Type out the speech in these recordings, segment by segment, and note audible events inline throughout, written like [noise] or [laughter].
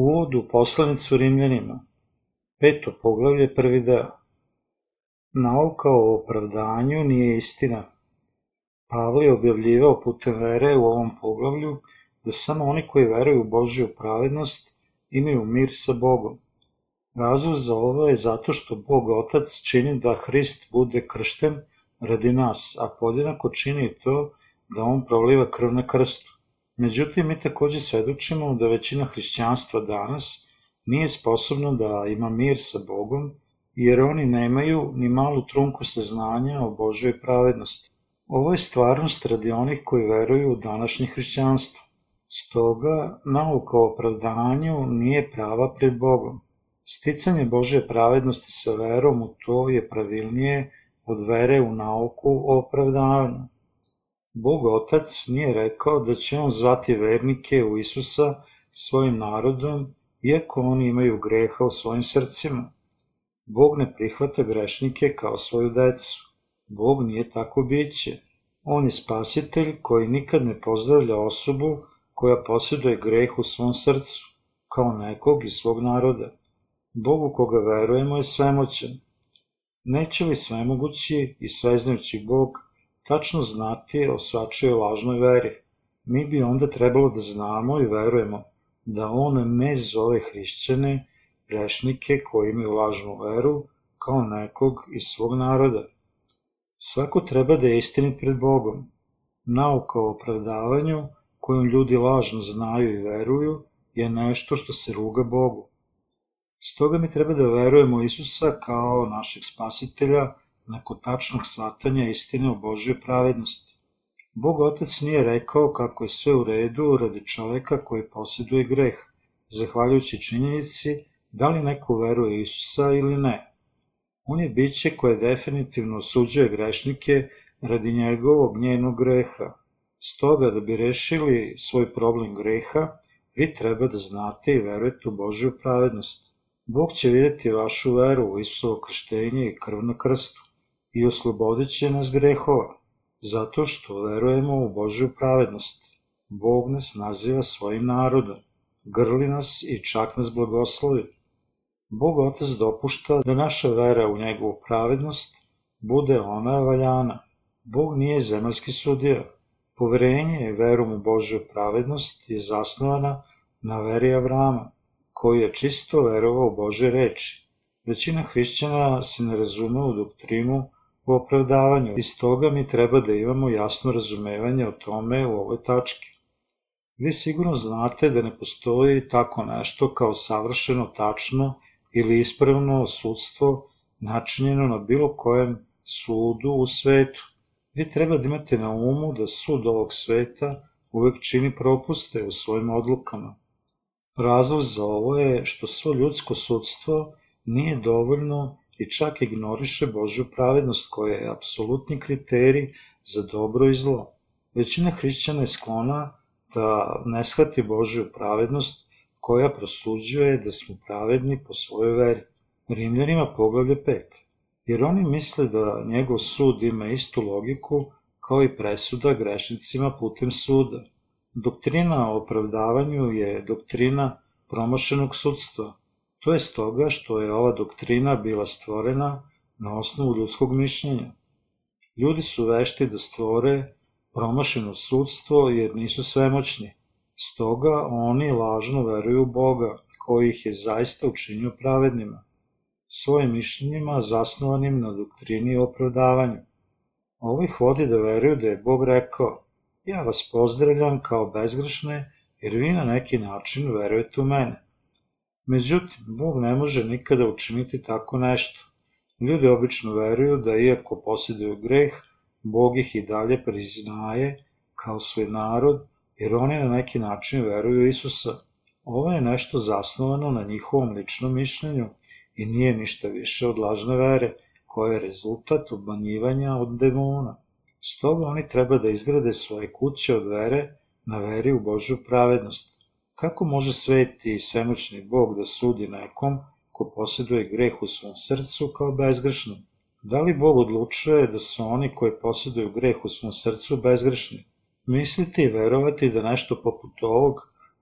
Uvod u poslanicu Rimljanima, peto poglavlje, prvi deo. Nauka o opravdanju nije istina. Pavle je objavljivao putem vere u ovom poglavlju da samo oni koji veruju u Božju pravednost imaju mir sa Bogom. Razlog za ovo je zato što Bog Otac čini da Hrist bude kršten radi nas, a podjednako čini to da On proliva krv na krstu. Međutim, mi takođe svedočimo da većina hrišćanstva danas nije sposobno da ima mir sa Bogom, jer oni nemaju ni malu trunku saznanja o Božoj pravednosti. Ovo je stvarnost radi onih koji veruju u današnje hrišćanstvo. Stoga, nauka o opravdanju nije prava pred Bogom. Sticanje Božje pravednosti sa verom u to je pravilnije od vere u nauku o opravdanju. Bog Otac nije rekao da će on zvati vernike u Isusa svojim narodom, iako oni imaju greha u svojim srcima. Bog ne prihvata grešnike kao svoju decu. Bog nije tako biće. On je spasitelj koji nikad ne pozdravlja osobu koja posjeduje greh u svom srcu, kao nekog iz svog naroda. Bog u koga verujemo je svemoćan. Neće li svemogući i sveznajući Bog tačno znati o svačoj lažnoj veri. Mi bi onda trebalo da znamo i verujemo da on ne zove hrišćane, grešnike koji imaju lažnu veru, kao nekog iz svog naroda. Svako treba da je istinit pred Bogom. Nauka o opravdavanju, kojom ljudi lažno znaju i veruju, je nešto što se ruga Bogu. Stoga mi treba da verujemo Isusa kao našeg spasitelja, nakon tačnog shvatanja istine o Božoj pravednosti. Bog Otac nije rekao kako je sve u redu radi čoveka koji posjeduje greh, zahvaljujući činjenici da li neko veruje Isusa ili ne. On je biće koje definitivno osuđuje grešnike radi njegovog njenog greha. Stoga da bi rešili svoj problem greha, vi treba da znate i verujete u Božju pravednost. Bog će videti vašu veru u Isusovo krštenje i krv na krstu i oslobodit će nas grehova, zato što verujemo u Božju pravednost. Bog nas naziva svojim narodom, grli nas i čak nas blagoslovi. Bog Otac dopušta da naša vera u njegovu pravednost bude ona valjana. Bog nije zemaljski sudija. Poverenje i verom u Božju pravednost je zasnovana na veri Avrama, koji je čisto verovao u Bože reči. Većina hrišćana se ne razume u doktrinu u opravdavanju. Iz toga mi treba da imamo jasno razumevanje o tome u ovoj tački. Vi sigurno znate da ne postoji tako nešto kao savršeno, tačno ili ispravno sudstvo načinjeno na bilo kojem sudu u svetu. Vi treba da imate na umu da sud ovog sveta uvek čini propuste u svojim odlukama. Razlog za ovo je što svo ljudsko sudstvo nije dovoljno i čak ignoriše Božju pravednost koja je apsolutni kriterij za dobro i zlo. Većina hrišćana je sklona da ne shvati Božju pravednost koja prosuđuje da smo pravedni po svojoj veri. Rimljanima poglavlje 5. Jer oni misle da njegov sud ima istu logiku kao i presuda grešnicima putem suda. Doktrina o opravdavanju je doktrina promašenog sudstva, To je stoga što je ova doktrina bila stvorena na osnovu ljudskog mišljenja. Ljudi su vešti da stvore promašeno sudstvo jer nisu svemoćni. Stoga oni lažno veruju Boga, koji ih je zaista učinio pravednima, svojim mišljenjima zasnovanim na doktrini o opravdavanju. Ovo ih vodi da veruju da je Bog rekao, ja vas pozdravljam kao bezgrešne, jer vi na neki način verujete u mene. Međutim, Bog ne može nikada učiniti tako nešto. Ljudi obično veruju da iako posjeduju greh, Bog ih i dalje priznaje kao svoj narod, jer oni na neki način veruju Isusa. Ovo je nešto zasnovano na njihovom ličnom mišljenju i nije ništa više od lažne vere, koja je rezultat obmanjivanja od demona. Stoga oni treba da izgrade svoje kuće od vere na veri u Božju pravednost. Kako može sveti i svemoćni Bog da sudi nekom ko posjeduje greh u svom srcu kao bezgrešnom? Da li Bog odlučuje da su oni koji posjeduju greh u svom srcu bezgrešni? Misliti i verovati da nešto poput ovog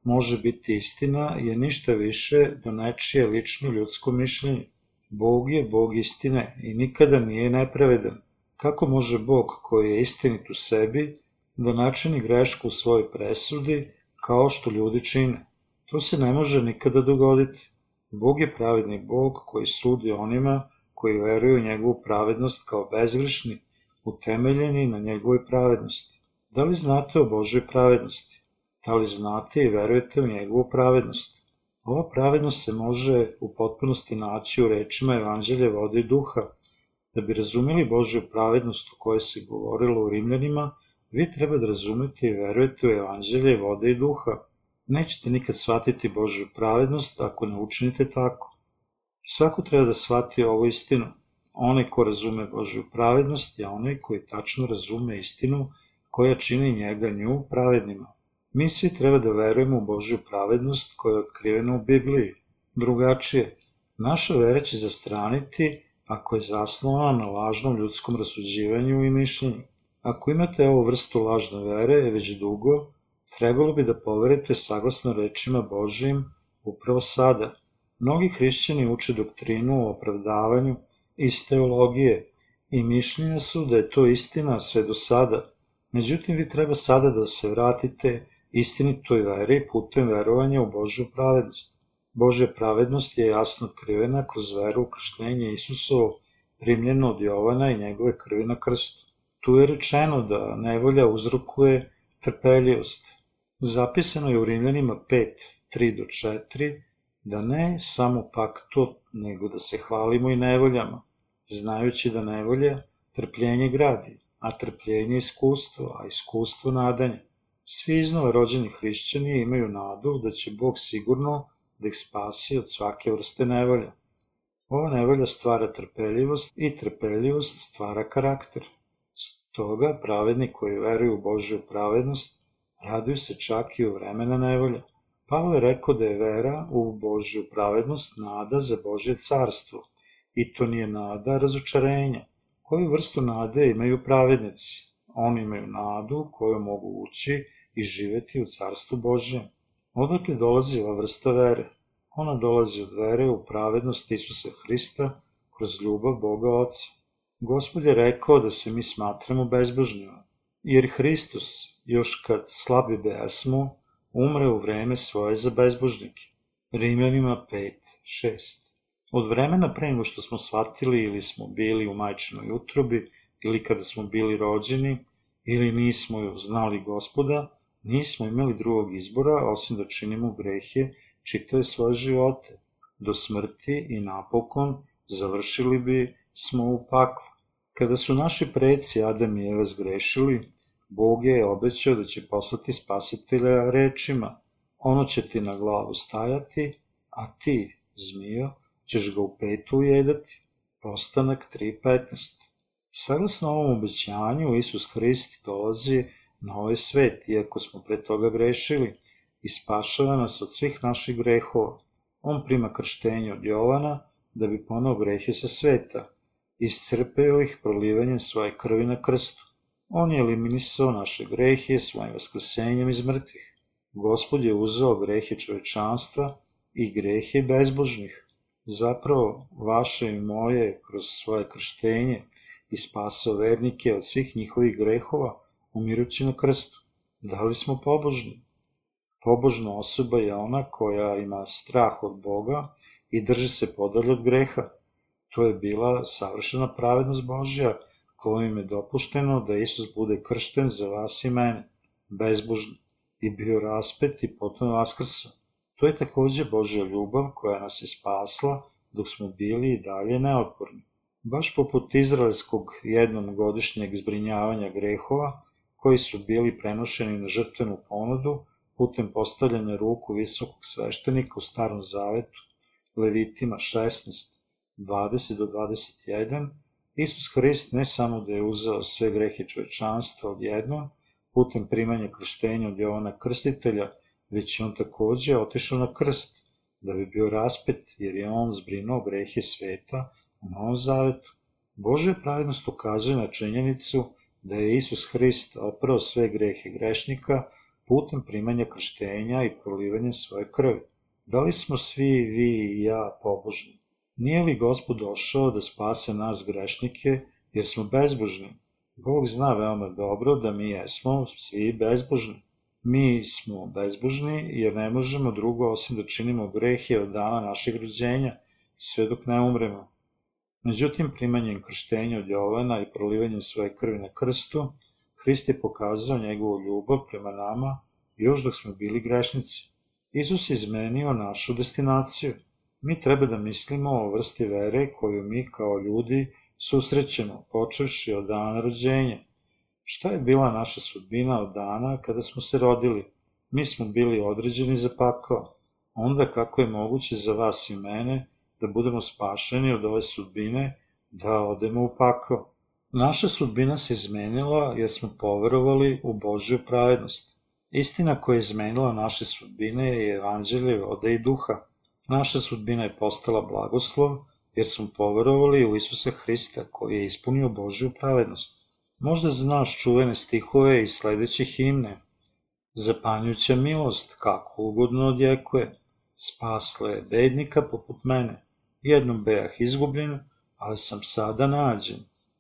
može biti istina je ništa više do nečije lično ljudsko mišljenje. Bog je Bog istine i nikada nije nepravedan. Kako može Bog koji je istinit u sebi da načini grešku u svojoj presudi kao što ljudi čine? To se ne može nikada dogoditi. Bog je pravedni Bog koji sudi onima koji veruju u njegovu pravednost kao bezgrešni, utemeljeni na njegovoj pravednosti. Da li znate o Božoj pravednosti? Da li znate i verujete u njegovu pravednost? Ova pravednost se može u potpunosti naći u rečima Evanđelja vode i duha. Da bi razumeli Božju pravednost o kojoj se govorilo u Rimljanima, vi treba da razumete i verujete u Evanđelje vode i duha. Nećete nikad shvatiti Božju pravednost ako ne učinite tako. Svako treba da shvati ovu istinu. Onaj ko razume Božju pravednost je onaj koji tačno razume istinu koja čini njega nju pravednima. Mi svi treba da verujemo u Božju pravednost koja je otkrivena u Bibliji. Drugačije, naša vera će zastraniti ako je zasnovana na lažnom ljudskom rasuđivanju i mišljenju. Ako imate ovu vrstu lažne vere već dugo, trebalo bi da poverite saglasno rečima Božijim upravo sada. Mnogi hrišćani uče doktrinu o opravdavanju iz teologije i mišljenja su da je to istina sve do sada. Međutim, vi treba sada da se vratite istinitoj veri putem verovanja u Božju pravednost. Božja pravednost je jasno otkrivena kroz veru u krštenje Isusovo primljeno od Jovana i njegove krvi na krstu. Tu je rečeno da nevolja uzrokuje trpeljivost. Zapisano je u Rimljanima 5, 3 do 4, da ne samo pak to, nego da se hvalimo i nevoljama, znajući da nevolja trpljenje gradi, a trpljenje iskustvo, a iskustvo nadanje. Svi iznova rođeni hrišćani imaju nadu da će Bog sigurno da ih spasi od svake vrste nevolja. Ova nevolja stvara trpeljivost i trpeljivost stvara karakter. Stoga pravedni koji veruju u Božju pravednost raduju se čak i u vremena nevolja. Pavle rekao da je vera u Božju pravednost nada za Božje carstvo i to nije nada razočarenja. Koju vrstu nade imaju pravednici? Oni imaju nadu koju mogu ući i živeti u carstvu Božjem. Odakle dolazi ova vrsta vere? Ona dolazi od vere u pravednost Isusa Hrista kroz ljubav Boga Oca. Gospod je rekao da se mi smatramo bezbožnjima, jer Hristos, još kad slabi besmo, umre u vreme svoje za bezbožnike. Rimljanima 5, 6. Od vremena pre nego što smo shvatili ili smo bili u majčinoj utrobi, ili kada smo bili rođeni, ili nismo znali gospoda, nismo imali drugog izbora osim da činimo grehe čitave svoje živote. Do smrti i napokon završili bi smo u paklu. Kada su naši preci Adam i Eva zgrešili, Bog je obećao da će poslati spasitelja rečima, ono će ti na glavu stajati, a ti, zmijo, ćeš ga u petu ujedati. Postanak 3.15 Saglasno ovom obećanju, Isus Hrist dolazi na ovaj svet, iako smo pre toga grešili, i spašava nas od svih naših grehova. On prima krštenje od Jovana, da bi ponao grehe sa sveta, iscrpeo ih prolivanjem svoje krvi na krstu. On je eliminisao naše grehe svojim vaskrsenjem iz mrtvih. Gospod je uzeo grehe čovečanstva i grehe bezbožnih. Zapravo, vaše i moje, kroz svoje krštenje, i spasao vernike od svih njihovih grehova, umirući na krstu. Da li smo pobožni? Pobožna osoba je ona koja ima strah od Boga i drži se podalje od greha. To je bila savršena pravednost Božja, kojim je dopušteno da Isus bude kršten za vas i mene, bezbožni, i bio raspet i potom vaskrso. To je takođe Božja ljubav koja nas je spasla dok smo bili i dalje neotporni. Baš poput izraelskog jednom godišnjeg zbrinjavanja grehova, koji su bili prenošeni na žrtvenu ponudu putem postavljanja ruku visokog sveštenika u starom zavetu, Levitima 16, 20 do 21, Isus Hrist ne samo da je uzeo sve grehe čovečanstva odjednom, putem primanja krštenja od Jovana Krstitelja, već je on takođe otišao na krst, da bi bio raspet, jer je on zbrinuo grehe sveta u Novom Zavetu. Božja pravednost ukazuje na činjenicu da je Isus Hrist oprao sve grehe grešnika putem primanja krštenja i prolivanja svoje krvi. Da li smo svi vi i ja pobožni? Nije li Gospod došao da spase nas grešnike, jer smo bezbožni? Bog zna veoma dobro da mi jesmo svi bezbožni. Mi smo bezbožni jer ne možemo drugo osim da činimo grehe od dana našeg rođenja, sve dok ne umremo. Međutim, primanjem krštenja od Jovana i prolivanjem svoje krvi na krstu, Hrist je pokazao njegovu ljubav prema nama još dok smo bili grešnici. Isus je izmenio našu destinaciju. Mi treba da mislimo o vrsti vere koju mi kao ljudi susrećemo, počevši od dana rođenja. Šta je bila naša sudbina od dana kada smo se rodili? Mi smo bili određeni za pakao. Onda kako je moguće za vas i mene da budemo spašeni od ove sudbine, da odemo u pakao? Naša sudbina se izmenila jer smo poverovali u Božju pravednost. Istina koja je izmenila naše sudbine je evanđelje vode i duha. Naša sudbina je postala blagoslov jer smo poverovali u Isusa Hrista koji je ispunio Božju pravednost. Možda znaš čuvene stihove iz sledeće himne. Zapanjuća milost, kako ugodno odjekuje, spasla je bednika poput mene. Jednom bejah izgubljen, ali sam sada nađen.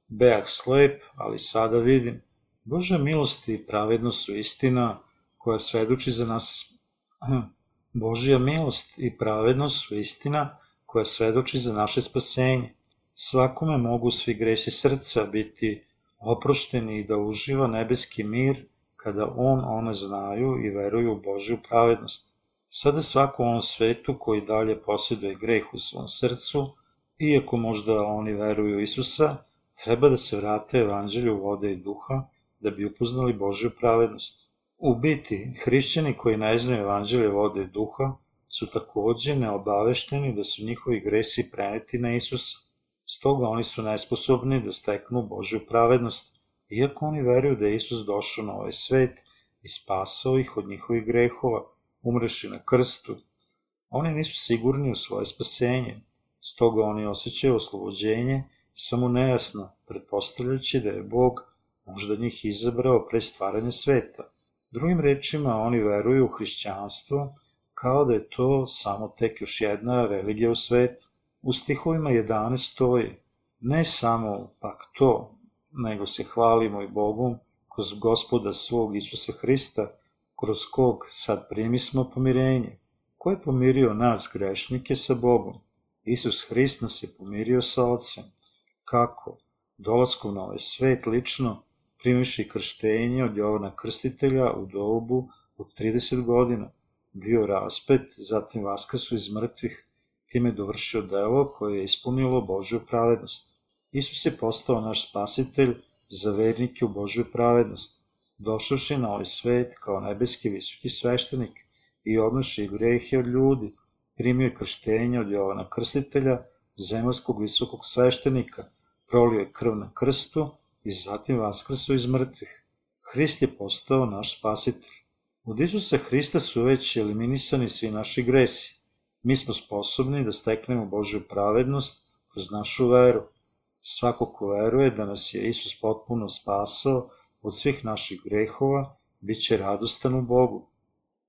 Bejah slep, ali sada vidim. Bože milosti i pravednost su istina koja svedoči za nas. [clears throat] Božja milost i pravednost su istina koja svedoči za naše spasenje. Svakome mogu svi gresi srca biti oprošteni i da uživa nebeski mir kada on one znaju i veruju u Božju pravednost. Sada svako u svetu koji dalje posjeduje greh u svom srcu, iako možda oni veruju Isusa, treba da se vrate evanđelju vode i duha da bi upoznali Božju pravednost. U biti, hrišćani koji ne znaju evanđelje vode i duha su takođe neobavešteni da su njihovi gresi preneti na Isusa. Stoga oni su nesposobni da steknu Božju pravednost, iako oni veruju da je Isus došao na ovaj svet i spasao ih od njihovih grehova, umreši na krstu. Oni nisu sigurni u svoje spasenje, stoga oni osjećaju oslobođenje samo nejasno, pretpostavljajući da je Bog možda njih izabrao pre stvaranja sveta. Drugim rečima, oni veruju u hrišćanstvo kao da je to samo tek još jedna religija u svetu. U stihovima 11 stoji, ne samo pak to, nego se hvalimo i Bogom kroz gospoda svog Isusa Hrista, kroz kog sad primismo pomirenje. Ko je pomirio nas grešnike sa Bogom? Isus Hrist nas je pomirio sa Otcem. Kako? Dolaskom na ovaj svet lično primiši krštenje od Jovana Krstitelja u dobu od 30 godina bio raspet, zatim vaskrsu iz mrtvih, time dovršio delo koje je ispunilo Božju pravednost. Isus je postao naš spasitelj za vernike u Božju pravednost, došavši na ovaj svet kao nebeski visoki sveštenik i odnoši grehe od ljudi, primio je krštenje od Jovana Krstitelja, zemaljskog visokog sveštenika, prolio je krv na krstu i zatim vaskrso iz mrtvih. Hrist je postao naš spasitelj. Od Isusa Hrista su već eliminisani svi naši gresi. Mi smo sposobni da steknemo Božju pravednost kroz našu veru. Svako ko veruje da nas je Isus potpuno spasao od svih naših grehova, bit će radostan u Bogu.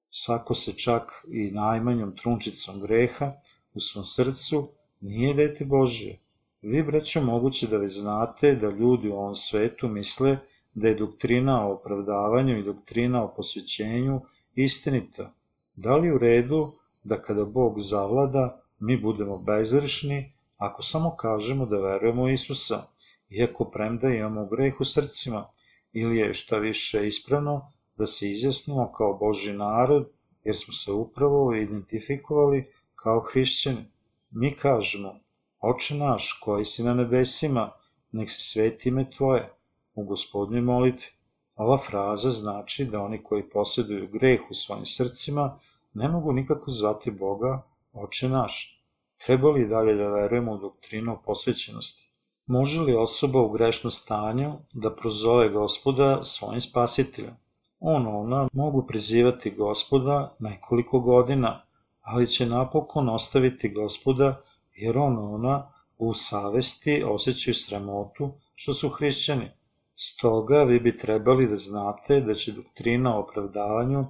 Svako se čak i najmanjom trunčicom greha u svom srcu nije dete Božje. Vi, braćo, moguće da već znate da ljudi u ovom svetu misle da je doktrina o opravdavanju i doktrina o posvećenju istinita. Da li u redu da kada Bog zavlada, mi budemo bezrešni ako samo kažemo da verujemo Isusa, iako premda imamo greh u srcima, ili je šta više ispravno da se izjasnimo kao Boži narod, jer smo se upravo identifikovali kao hrišćani. Mi kažemo, Oče naš koji si na nebesima, nek se sveti ime Tvoje, u gospodnjoj molitvi. Ova fraza znači da oni koji posjeduju greh u svojim srcima ne mogu nikako zvati Boga oče naš. Treba li dalje da verujemo u doktrinu posvećenosti? Može li osoba u grešnom stanju da prozove gospoda svojim spasiteljem? On, ona mogu prizivati gospoda nekoliko godina, ali će napokon ostaviti gospoda jer on, ona u savesti osjećaju sramotu što su hrišćani. Stoga vi bi trebali da znate da će doktrina o opravdavanju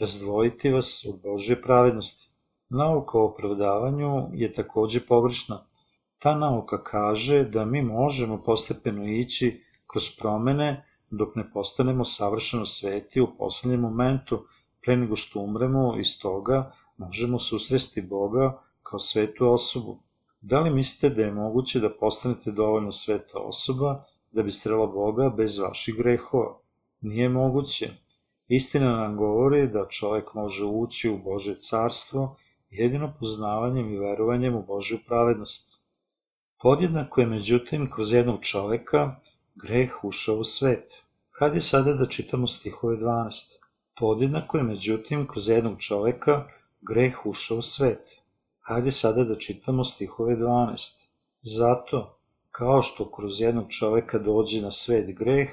razdvojiti vas od Božje pravednosti. Nauka o opravdavanju je takođe pogrešna. Ta nauka kaže da mi možemo postepeno ići kroz promene dok ne postanemo savršeno sveti u poslednjem momentu pre nego što umremo i stoga možemo susresti Boga kao svetu osobu. Da li mislite da je moguće da postanete dovoljno sveta osoba da bi srela Boga bez vaših grehova? Nije moguće. Istina nam govori da čovek može ući u Bože carstvo jedino poznavanjem i verovanjem u Božju pravednost. Podjednako je međutim kroz jednog čoveka greh ušao u svet. Hajde sada da čitamo stihove 12. Podjednako je međutim kroz jednog čoveka greh ušao u svet. Hajde sada da čitamo stihove 12. Zato, kao što kroz jednog čoveka dođe na svet greh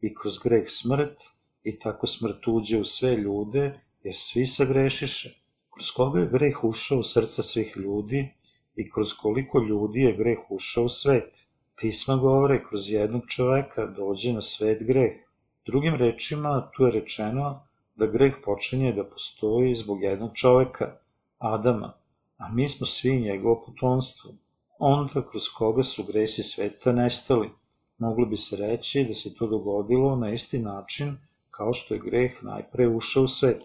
i kroz greh smrt, i tako smrt uđe u sve ljude, jer svi sagrešiše. Kroz koga je greh ušao u srca svih ljudi i kroz koliko ljudi je greh ušao u svet. Pisma govore kroz jednog čoveka dođe na svet greh. Drugim rečima, tu je rečeno da greh počinje da postoji zbog jednog čoveka, Adama, a mi smo svi njegovo potomstvo. Onda kroz koga su gresi sveta nestali. Moglo bi se reći da se to dogodilo na isti način kao što je greh najpre ušao u svet.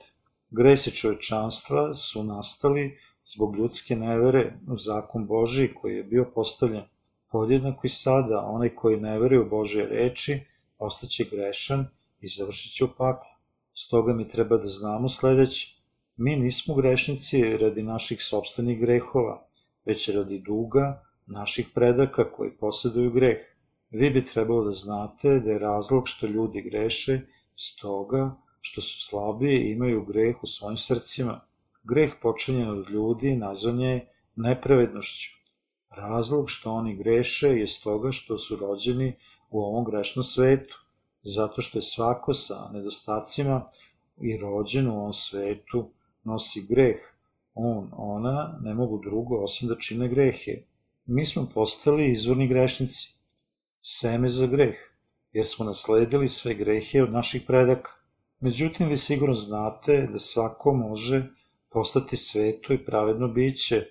Gresi čovečanstva su nastali zbog ljudske nevere u zakon Boži koji je bio postavljen. Podjednako i sada, onaj koji ne veruje u Božje reči, ostaće grešan i završit će u paklu. Stoga mi treba da znamo sledeće. Mi nismo grešnici radi naših sobstvenih grehova, već radi duga naših predaka koji posjeduju greh. Vi bi trebalo da znate da je razlog što ljudi greše stoga što su slabi i imaju greh u svojim srcima. Greh počinjen od ljudi nazvan je nepravednošću. Razlog što oni greše je stoga što su rođeni u ovom grešnom svetu, zato što je svako sa nedostacima i rođen u ovom svetu nosi greh. On, ona ne mogu drugo osim da čine grehe. Mi smo postali izvorni grešnici, seme za greh, jer smo nasledili sve grehe od naših predaka. Međutim, vi sigurno znate da svako može postati sveto i pravedno biće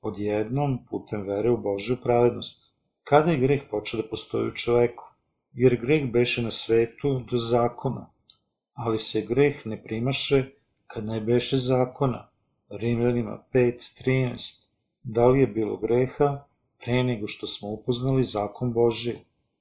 odjednom putem vere u Božju pravednost. Kada je greh počeo da postoji u čoveku? Jer greh beše na svetu do zakona, ali se greh ne primaše kad ne beše zakona. Rimljanima 5.13 Da li je bilo greha pre nego što smo upoznali zakon Božji?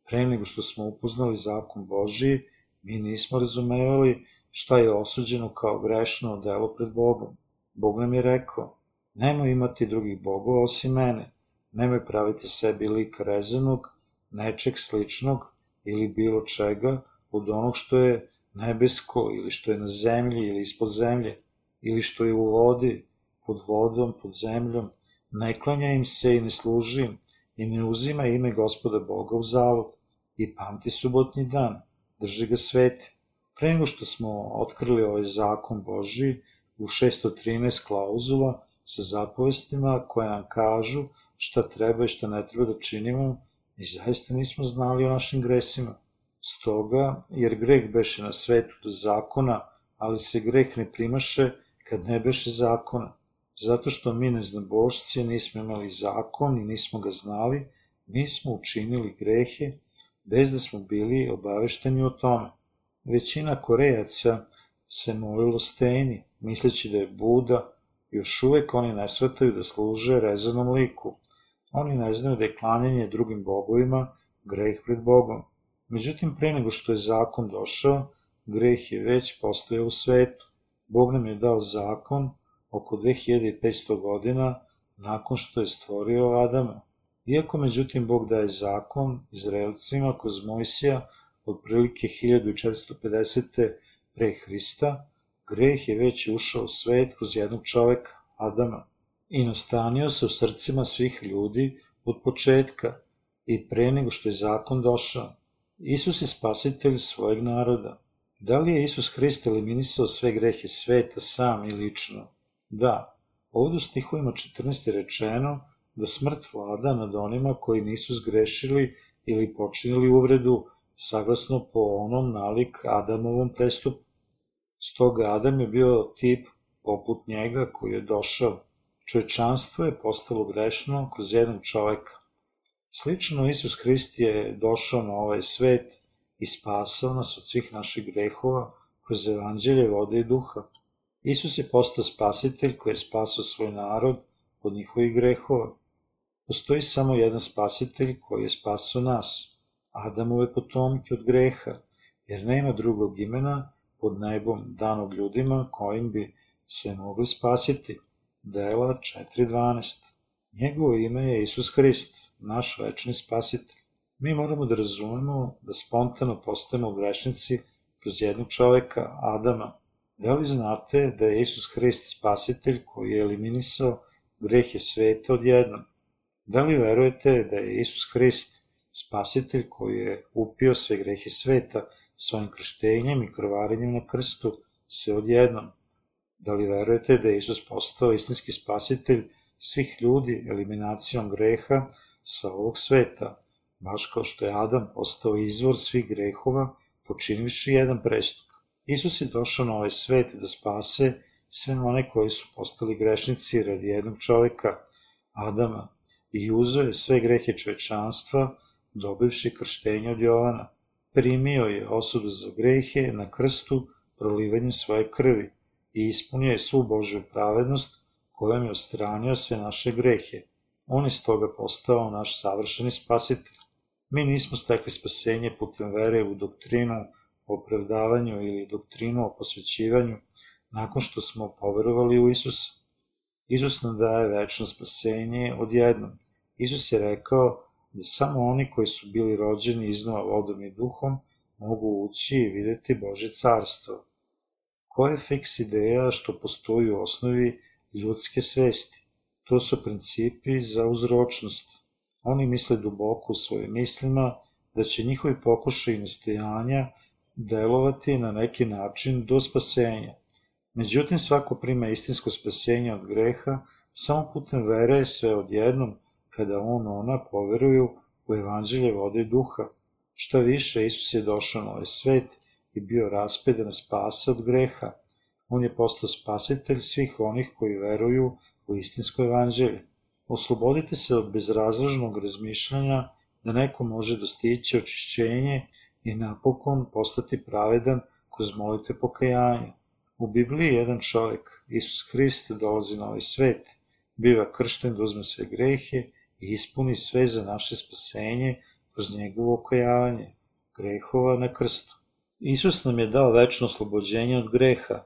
Pre nego što smo upoznali zakon Božji, mi nismo razumevali šta je osuđeno kao grešno delo pred Bogom. Bog nam je rekao, nemoj imati drugih bogova osim mene, nemoj praviti sebi lika rezanog, nečeg sličnog ili bilo čega od onog što je nebesko ili što je na zemlji ili ispod zemlje ili što je u vodi, pod vodom, pod zemljom, ne klanja im se i ne služi im i ne uzima ime gospoda Boga u zalog i pamti subotnji dan, drži ga sveti. Pre nego što smo otkrili ovaj zakon Boži u 613 klauzula sa zapovestima koje nam kažu šta treba i šta ne treba da činimo, i zaista nismo znali o našim gresima. Stoga, jer greh beše na svetu do zakona, ali se greh ne primaše kad ne beše zakona. Zato što mi neznabošci nismo imali zakon i nismo ga znali, mi smo učinili grehe bez da smo bili obavešteni o tome. Većina Korejaca se molilo steni, misleći da je Buda, još uvek oni ne svetaju da služe rezanom liku. Oni ne znaju da je klanjanje drugim bogovima greh pred Bogom. Međutim, pre nego što je zakon došao, greh je već postojao u svetu. Bog nam je dao zakon oko 2500 godina nakon što je stvorio Adama. Iako međutim Bog daje zakon Izraelcima kroz Mojsija otprilike 1450. pre Hrista, greh je već ušao u svet kroz jednog čoveka, Adama, i nastanio se u srcima svih ljudi od početka i pre nego što je zakon došao. Isus je spasitelj svojeg naroda. Da li je Isus Hrist eliminisao sve grehe sveta sam i lično? Da. Ovdje u stihovima 14. rečeno da smrt vlada nad onima koji nisu zgrešili ili počinili uvredu saglasno po onom nalik Adamovom prestupu. Stoga Adam je bio tip poput njega koji je došao. Čovečanstvo je postalo grešno kroz jednog čoveka. Slično Isus Hrist je došao na ovaj svet i spasao nas od svih naših grehova kroz evanđelje vode i duha. Isus je postao spasitelj koji je spasao svoj narod od njihovih grehova. Postoji samo jedan spasitelj koji je spasao nas, Adamove potomke od greha, jer nema drugog imena pod nebom danog ljudima kojim bi se mogli spasiti. Dela 4.12 Njegovo ime je Isus Hrist, naš večni spasitelj. Mi moramo da razumemo da spontano postajemo grešnici kroz jednog čoveka, Adama. Da li znate da je Isus Hrist spasitelj koji je eliminisao grehe sveta odjednom? Da li verujete da je Isus Hrist spasitelj koji je upio sve grehe sveta svojim krštenjem i krvarenjem na krstu sve odjednom? Da li verujete da je Isus postao istinski spasitelj svih ljudi eliminacijom greha sa ovog sveta, baš kao što je Adam postao izvor svih grehova, počinivši jedan prestup. Isus je došao na ovaj svet da spase sve one koji su postali grešnici radi jednog čoveka, Adama, i uzeo je sve grehe čovečanstva, dobivši krštenje od Jovana. Primio je osudu za grehe na krstu prolivanjem svoje krvi i ispunio je svu Božju pravednost kojom je ostranio sve naše grehe. On je stoga postao naš savršeni spasitelj. Mi nismo stekli spasenje putem vere u doktrinu o opravdavanju ili doktrinu o posvećivanju nakon što smo poverovali u Isusa. Isus nam daje večno spasenje odjednom. Isus je rekao da samo oni koji su bili rođeni iznova vodom i duhom mogu ući i videti Bože carstvo. Koja je fiks ideja što postoji u osnovi ljudske svesti? To su principi za uzročnost. Oni misle duboko u svojim mislima da će njihovi pokušaj i nastojanja delovati na neki način do spasenja. Međutim, svako prima istinsko spasenje od greha samo putem vere sve odjednom kada on ona poveruju u evanđelje vode i duha. Šta više, Isus je došao na ovaj svet i bio raspedan spasa od greha. On je postao spasitelj svih onih koji veruju u istinsko evanđelje. Oslobodite se od bezrazložnog razmišljanja da neko može dostići očišćenje i napokon postati pravedan kroz molite pokajanja. U Bibliji jedan čovjek, Isus Hrist, dolazi na ovaj svet, biva kršten da uzme sve grehe i ispuni sve za naše spasenje kroz njegovo okajavanje, grehova na krstu. Isus nam je dao večno oslobođenje od greha,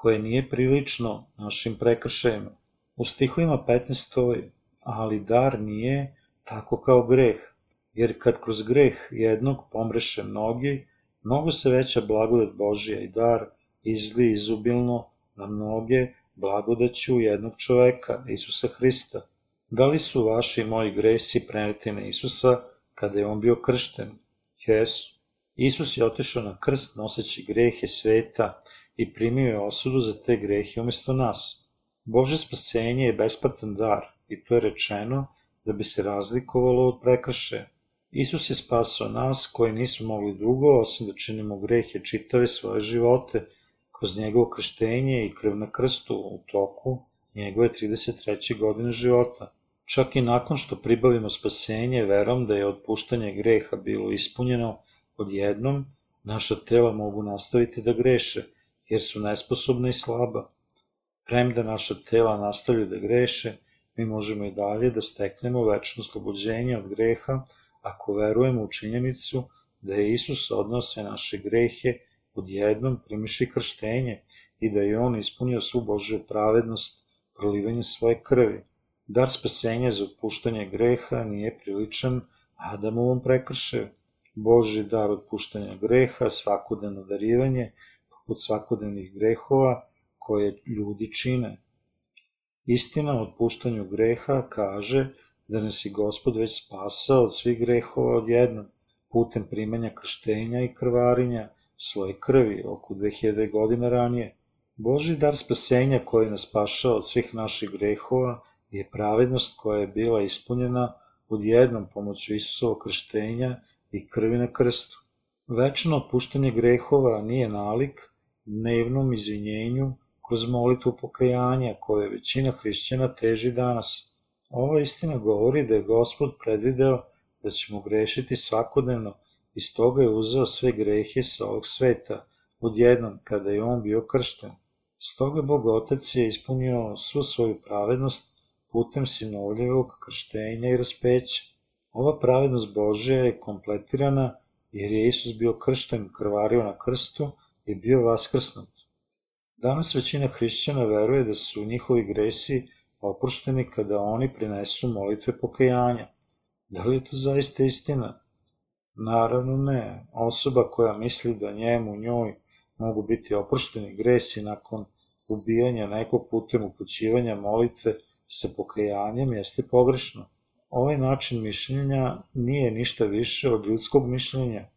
koje nije prilično našim prekršajima. U stihovima 15 stoji, ali dar nije tako kao greh, jer kad kroz greh jednog pomreše mnogi, mnogo se veća blagodat Božija i dar izli izubilno na mnoge blagodaću jednog čoveka, Isusa Hrista. Da li su vaši i moji gresi preneti na Isusa kada je on bio kršten? Jesu. Isus je otišao na krst noseći grehe sveta i primio je osudu za te grehe umesto nas. Bože spasenje je besplatan dar i to je rečeno da bi se razlikovalo od prekrše. Isus je spasao nas koji nismo mogli drugo osim da činimo grehe čitave svoje živote kroz njegovo krštenje i krv na krstu u toku njegove 33. godine života. Čak i nakon što pribavimo spasenje verom da je otpuštanje greha bilo ispunjeno odjednom, naša tela mogu nastaviti da greše, jer su nesposobna i slaba. Premda naša tela nastavljaju da greše, mi možemo i dalje da steknemo večno slobođenje od greha ako verujemo u činjenicu da je Isus odnao sve naše grehe odjednom primiši krštenje i da je on ispunio svu Božju pravednost prolivanjem svoje krvi. Dar spasenja za otpuštanje greha nije priličan Adamovom prekršaju. Boži dar otpuštanja greha, svakodnevno darivanje, poput svakodnevnih grehova koje ljudi čine. Istina o otpuštanju greha kaže da nas je Gospod već spasao od svih grehova odjednom, putem primanja krštenja i krvarinja svoje krvi oko 2000 godina ranije. Boži dar spasenja koji nas spašao od svih naših grehova je pravednost koja je bila ispunjena odjednom pomoću Isusovog krštenja i krvi na krstu. Večno opuštanje grehova nije nalik dnevnom izvinjenju kroz molitvu pokajanja koje većina hrišćana teži danas. Ova istina govori da je Gospod predvideo da ćemo grešiti svakodnevno i stoga je uzeo sve grehe sa ovog sveta odjednom kada je on bio kršten. Stoga Bog Otac je ispunio svu svoju pravednost putem sinovljevog krštenja i raspeća. Ova pravednost Božja je kompletirana jer je Isus bio kršten, krvario na krstu i bio vaskrsnut. Danas većina hrišćana veruje da su njihovi gresi oprošteni kada oni prinesu molitve pokajanja. Da li je to zaista istina? Naravno ne. Osoba koja misli da njemu, njoj, mogu biti oprošteni gresi nakon ubijanja nekog putem upućivanja molitve sa pokajanjem jeste pogrešno. Ovaj način mišljenja nije ništa više od ljudskog mišljenja.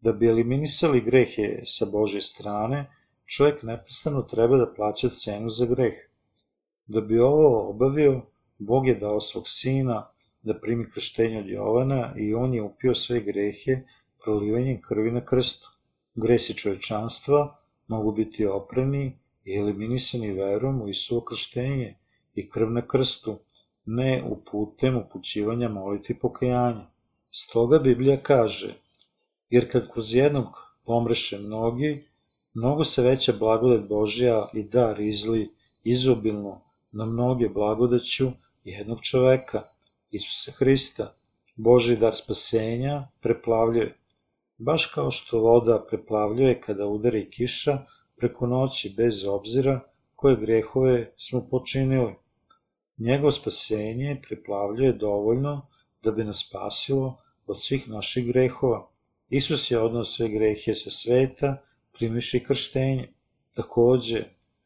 Da bi eliminisali grehe sa Bože strane, čovjek neprestano treba da plaća cenu za greh. Da bi ovo obavio, Bog je dao svog sina da primi krštenje od Jovana i on je upio sve grehe prolivanjem krvi na krstu. Gresi čovečanstva mogu biti oprani i eliminisani verom u Isuo krštenje i krv na krstu, ne u putem upućivanja molitvi pokajanja. Stoga Biblija kaže, jer kad kroz jednog pomreše mnogi, mnogo se veća blagodat Božja i dar izli izobilno na mnoge blagodaću jednog čoveka, Isusa Hrista. Boži dar spasenja preplavljuje. Baš kao što voda preplavljuje kada udari kiša preko noći bez obzira koje grehove smo počinili. Njegovo spasenje preplavljuje dovoljno da bi nas spasilo od svih naših grehova. Isus je odnao sve grehe sa sveta, primiši krštenje. Takođe,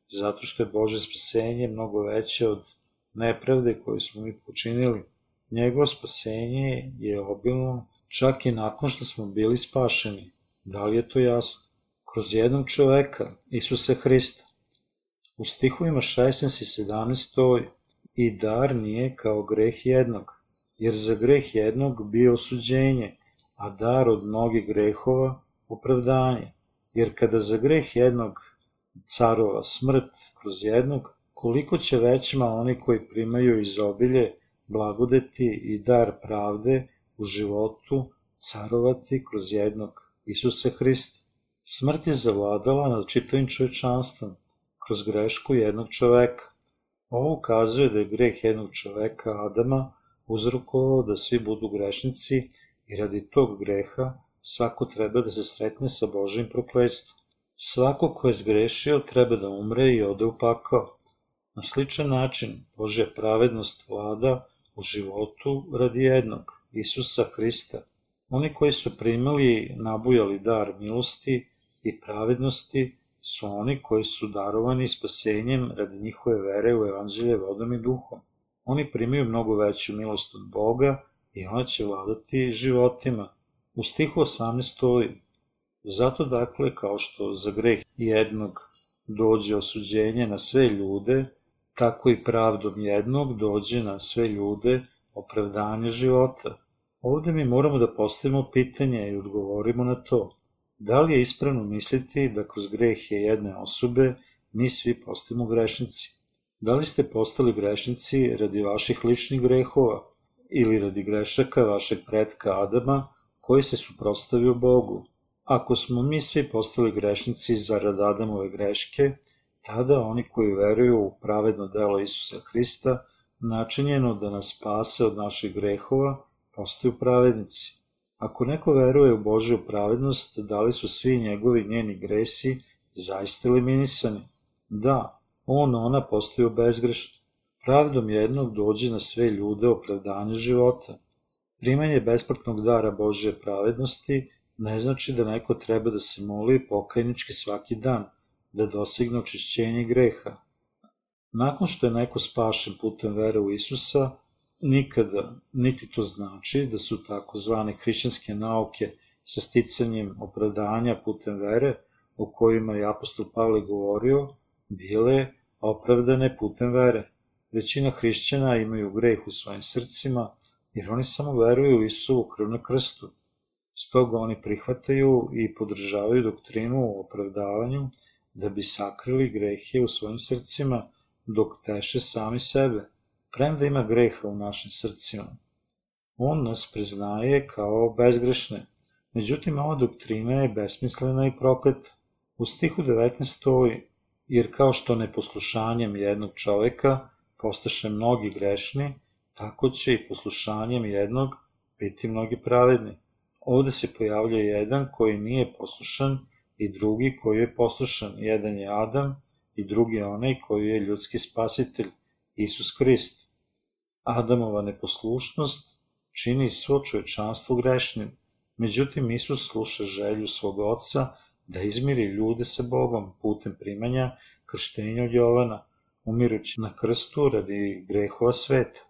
zato što je Bože spasenje mnogo veće od nepravde koju smo mi počinili. Njegovo spasenje je obilno čak i nakon što smo bili spašeni. Da li je to jasno? Kroz jednog čoveka, Isusa Hrista. U stihovima 16 i 17 stoji i dar nije kao greh jednog, jer za greh jednog bio osuđenje, a dar od mnogih grehova opravdanje. Jer kada za greh jednog carova smrt kroz jednog, koliko će većima oni koji primaju izobilje, blagodeti i dar pravde u životu carovati kroz jednog Isusa Hrista. Smrt je zavladala nad čitavim čovečanstvom kroz grešku jednog čoveka. Ovo ukazuje da je greh jednog čoveka, Adama, uzrokovao da svi budu grešnici i radi tog greha svako treba da se sretne sa Božim prokledstvom. Svako ko je zgrešio treba da umre i ode u pakao. Na sličan način Božja pravednost vlada u životu radi jednog, Isusa Hrista. Oni koji su primali nabujali dar milosti i pravednosti su oni koji su darovani spasenjem radi njihove vere u evanđelje vodom i duhom. Oni primaju mnogo veću milost od Boga i ona će vladati životima. U stihu 18 stoji Zato dakle, kao što za greh jednog dođe osuđenje na sve ljude, tako i pravdom jednog dođe na sve ljude opravdanje života. Ovde mi moramo da postavimo pitanje i odgovorimo na to. Da li je ispravno misliti da kroz grehe jedne osobe mi svi postajemo grešnici? Da li ste postali grešnici radi vaših ličnih grehova ili radi grešaka vašeg predka Adama koji se suprostavio Bogu? Ako smo mi svi postali grešnici zarad Adamove greške, tada oni koji veruju u pravedno delo Isusa Hrista, načinjeno da nas spase od naših grehova, postaju pravednici. Ako neko veruje u Božju pravednost, da li su svi njegovi njeni gresi zaista eliminisani? Da, on, ona postaju bezgrešni. Pravdom jednog dođe na sve ljude opravdanje života. Primanje besplatnog dara Božje pravednosti ne znači da neko treba da se moli pokajnički svaki dan, da dosegne očišćenje greha. Nakon što je neko spašen putem vere u Isusa, nikada, niti to znači da su takozvane hrišćanske nauke sa sticanjem opravdanja putem vere, o kojima je apostol Pavle govorio, bile opravdane putem vere. Većina hrišćana imaju greh u svojim srcima, jer oni samo veruju u Isusovu krv na krstu. Stoga oni prihvataju i podržavaju doktrinu o opravdavanju da bi sakrili grehe u svojim srcima dok teše sami sebe, premda ima greha u našim srcima. On nas priznaje kao bezgrešne, međutim ova doktrina je besmislena i prokleta. U stihu 19 stoji, jer kao što neposlušanjem jednog čoveka postaše mnogi grešni, tako će i poslušanjem jednog biti mnogi pravedni. Ovde se pojavljuje jedan koji nije poslušan i drugi koji je poslušan. Jedan je Adam i drugi je onaj koji je ljudski spasitelj, Isus Hrist. Adamova neposlušnost čini svo čovečanstvo grešnim, međutim Isus sluša želju svog oca da izmiri ljude sa Bogom putem primanja krštenja od Jovana, umirući na krstu radi grehova sveta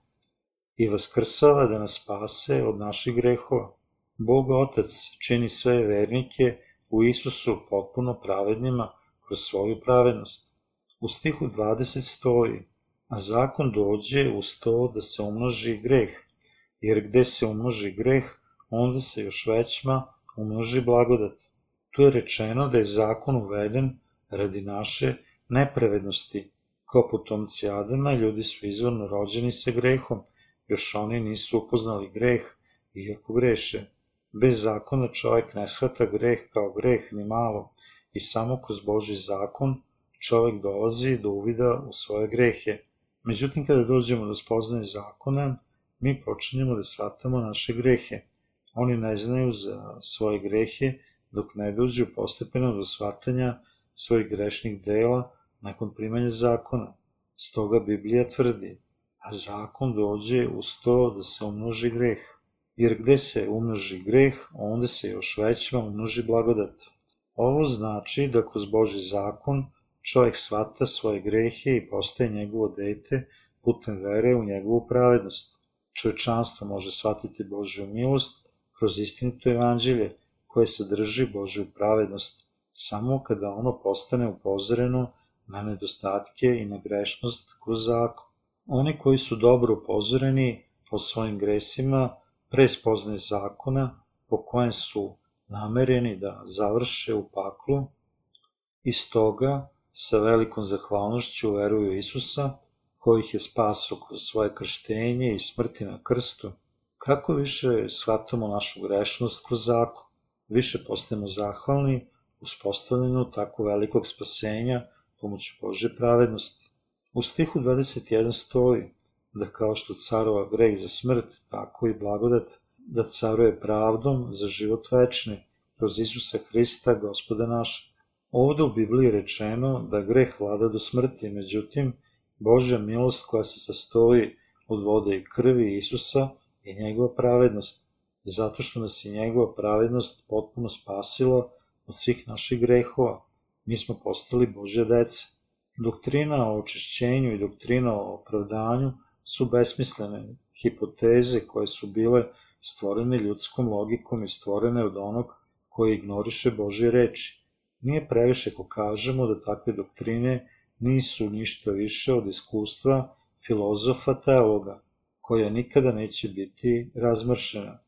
i vaskrsava da nas spase od naših grehova. Bog Otac čini sve vernike u Isusu potpuno pravednima kroz svoju pravednost. U stihu 20 stoji, a zakon dođe uz to da se umnoži greh, jer gde se umnoži greh, onda se još većma umnoži blagodat. Tu je rečeno da je zakon uveden radi naše nepravednosti. Kao potomci Adama, ljudi su izvorno rođeni sa grehom, još oni nisu upoznali greh, iako greše. Bez zakona čovek ne shvata greh kao greh ni malo i samo kroz Boži zakon čovek dolazi do uvida u svoje grehe. Međutim, kada dođemo do spoznaje zakona, mi počinjemo da shvatamo naše grehe. Oni ne znaju za svoje grehe dok ne dođu postepeno do shvatanja svojih grešnih dela nakon primanja zakona. Stoga Biblija tvrdi, a zakon dođe uz to da se umnoži greh. Jer gde se umnoži greh, onda se još većima umnoži blagodat. Ovo znači da kroz Boži zakon čovjek shvata svoje grehe i postaje njegovo dete putem vere u njegovu pravednost. Čovečanstvo može shvatiti Božju milost kroz istinito evanđelje koje sadrži Božju pravednost samo kada ono postane upozoreno na nedostatke i na grešnost kroz zakon. Oni koji su dobro upozoreni o svojim gresima pre spoznaje zakona po kojem su namereni da završe u paklu i stoga sa velikom zahvalnošću veruju Isusa koji ih je spasao kroz svoje krštenje i smrti na krstu, kako više shvatamo našu grešnost kroz zakon, više postajemo zahvalni uspostavljenju tako velikog spasenja pomoću Bože pravednosti. U stihu 21 stoji da kao što carova greh za smrt, tako i blagodat da caruje pravdom za život večni, kroz Isusa Hrista, gospoda naša. Ovde u Bibliji rečeno da greh vlada do smrti, međutim, Božja milost koja se sastoji od vode i krvi Isusa je njegova pravednost, zato što nas je njegova pravednost potpuno spasila od svih naših grehova. Mi smo postali Božja deca. Doktrina o očišćenju i doktrina o opravdanju su besmislene hipoteze koje su bile stvorene ljudskom logikom i stvorene od onog koji ignoriše Božje reči. Nije previše ko kažemo da takve doktrine nisu ništa više od iskustva filozofa teologa, koja nikada neće biti razmršena.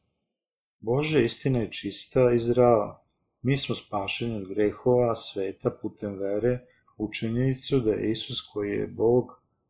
Bože istina je čista i zdrava. Mi smo spašeni od grehova sveta putem vere u činjenicu da je Isus koji je Bog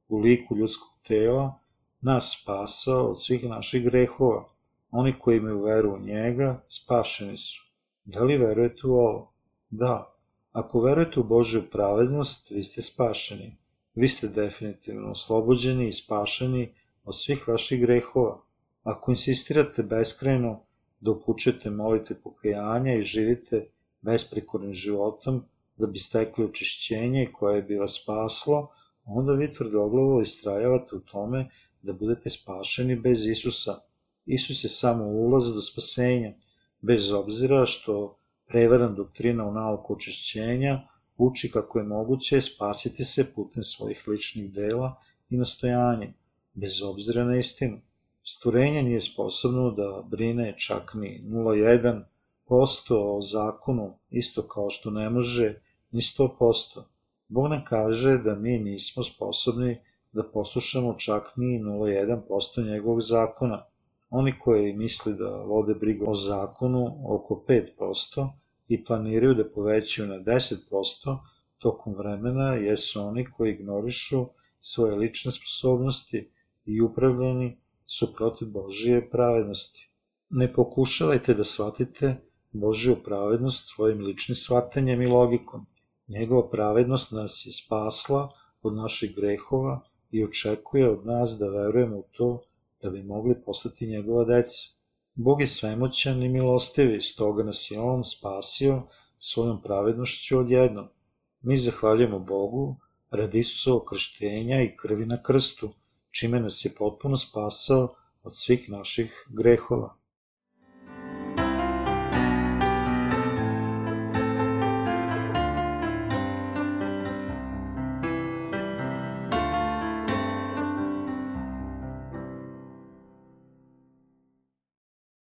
u liku ljudskog tela nas spasao od svih naših grehova. Oni koji imaju veru u njega spašeni su. Da li verujete u ovo? Da. Ako verujete u Božju pravednost, vi ste spašeni. Vi ste definitivno oslobođeni i spašeni od svih vaših grehova. Ako insistirate beskreno da upućete molite pokajanja i živite besprekornim životom da bi stekli očišćenje koje bi vas spaslo, onda vi tvrdoglavo istrajavate u tome da budete spašeni bez Isusa. Isus je samo ulaz do spasenja, bez obzira što prevaran doktrina u nauku očišćenja uči kako je moguće spasiti se putem svojih ličnih dela i nastojanja, bez obzira na istinu. Stvorenje nije sposobno da brine čak ni 0,1% o zakonu, isto kao što ne može ni 100%. Bog ne kaže da mi nismo sposobni da poslušamo čak ni 0,1% njegovog zakona. Oni koji misli da vode brigu o zakonu oko 5% i planiraju da povećaju na 10% tokom vremena jesu oni koji ignorišu svoje lične sposobnosti i upravljeni su protiv Božije pravednosti. Ne pokušavajte da shvatite Božiju pravednost svojim ličnim shvatanjem i logikom. Njegova pravednost nas je spasla od naših grehova i očekuje od nas da verujemo u to da bi mogli postati njegova deca. Bog je svemoćan i milostivi, stoga nas je On spasio svojom pravednošću odjednom. Mi zahvaljujemo Bogu radi Isusovog krštenja i krvi na krstu, čime nas je potpuno spasao od svih naših grehova.